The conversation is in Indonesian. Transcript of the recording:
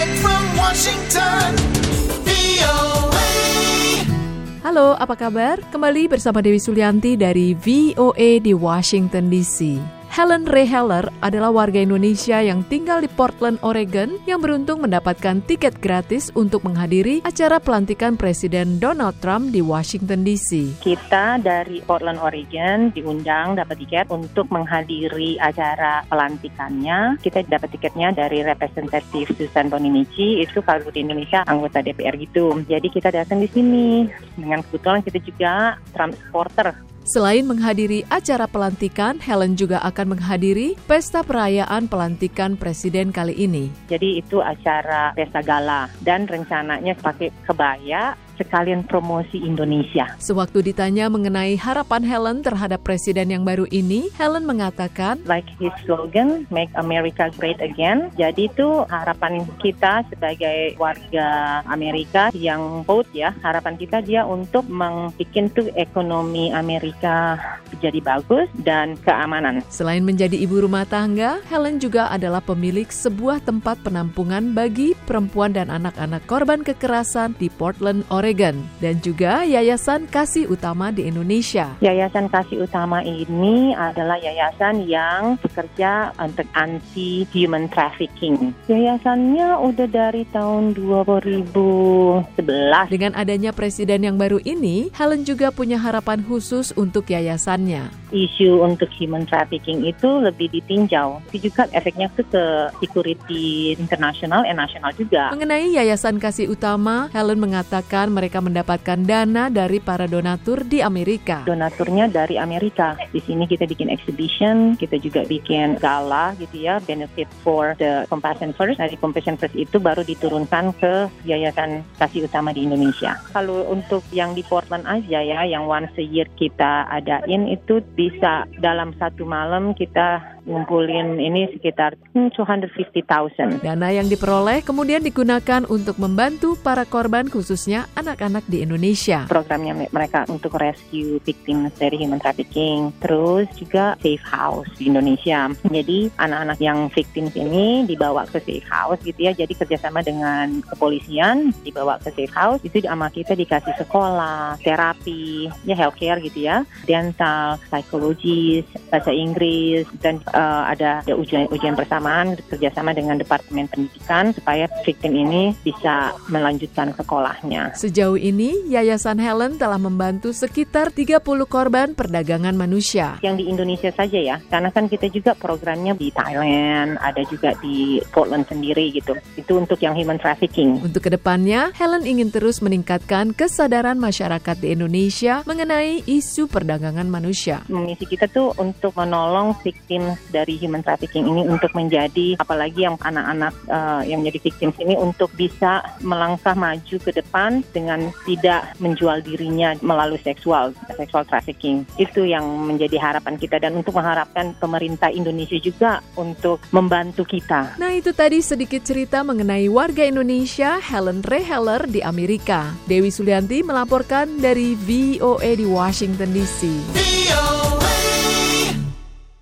Direct from Washington. Halo, apa kabar? Kembali bersama Dewi Sulianti dari VOA di Washington DC. Helen Ray Heller adalah warga Indonesia yang tinggal di Portland, Oregon yang beruntung mendapatkan tiket gratis untuk menghadiri acara pelantikan Presiden Donald Trump di Washington DC. Kita dari Portland, Oregon diundang dapat tiket untuk menghadiri acara pelantikannya. Kita dapat tiketnya dari representatif Susan Boninici, itu kalau di Indonesia anggota DPR gitu. Jadi kita datang di sini. Dengan kebetulan kita juga Trump supporter. Selain menghadiri acara pelantikan, Helen juga akan menghadiri pesta perayaan pelantikan presiden kali ini. Jadi itu acara pesta gala dan rencananya pakai kebaya sekalian promosi Indonesia. Sewaktu ditanya mengenai harapan Helen terhadap presiden yang baru ini, Helen mengatakan, Like his slogan, Make America Great Again. Jadi itu harapan kita sebagai warga Amerika yang vote ya, harapan kita dia untuk membuat tuh ekonomi Amerika jadi bagus dan keamanan. Selain menjadi ibu rumah tangga, Helen juga adalah pemilik sebuah tempat penampungan bagi perempuan dan anak-anak korban kekerasan di Portland, Oregon, dan juga Yayasan Kasih Utama di Indonesia. Yayasan Kasih Utama ini adalah yayasan yang bekerja untuk anti human trafficking. Yayasannya udah dari tahun 2011. Dengan adanya presiden yang baru ini, Helen juga punya harapan khusus untuk yayasannya. Isu untuk human trafficking itu lebih ditinjau. Itu juga efeknya ke ke security internasional dan nasional juga. Mengenai Yayasan Kasih Utama, Helen mengatakan mereka mendapatkan dana dari para donatur di Amerika. Donaturnya dari Amerika. Di sini kita bikin exhibition, kita juga bikin gala gitu ya, benefit for the Compassion First. Dari Compassion First itu baru diturunkan ke Yayasan Kasih Utama di Indonesia. Kalau untuk yang di Portland aja ya, yang once a year kita adain itu bisa dalam satu malam kita ngumpulin ini sekitar hmm, 250,000. Dana yang diperoleh kemudian digunakan untuk membantu para korban khususnya anak-anak di Indonesia. Programnya me- mereka untuk rescue victims dari human trafficking. Terus juga safe house di Indonesia. Jadi anak-anak yang victims ini dibawa ke safe house gitu ya. Jadi kerjasama dengan kepolisian dibawa ke safe house. Itu sama kita dikasih sekolah, terapi, ya healthcare gitu ya, dental, psikologis, bahasa Inggris dan eh, ada ada ujian ujian persamaan kerjasama dengan Departemen Pendidikan supaya victim ini bisa melanjutkan sekolahnya. Sejauh ini, Yayasan Helen telah membantu sekitar 30 korban perdagangan manusia. yang di Indonesia saja ya, karena kan kita juga programnya di Thailand, ada juga di Portland sendiri gitu. Itu untuk yang human trafficking. Untuk ke depannya, Helen ingin terus meningkatkan kesadaran masyarakat di Indonesia mengenai isu perdagangan manusia. Misi kita tuh untuk menolong victim dari human trafficking ini untuk menjadi apalagi yang anak-anak eh, yang menjadi victim ini untuk bisa melangkah maju ke depan dengan tidak menjual dirinya melalui seksual, seksual trafficking. Itu yang menjadi harapan kita dan untuk mengharapkan pemerintah Indonesia juga untuk membantu kita. Nah itu tadi sedikit cerita mengenai warga Indonesia Helen Ray Heller di Amerika. Dewi Sulianti melaporkan dari VOA di Washington DC. VOA.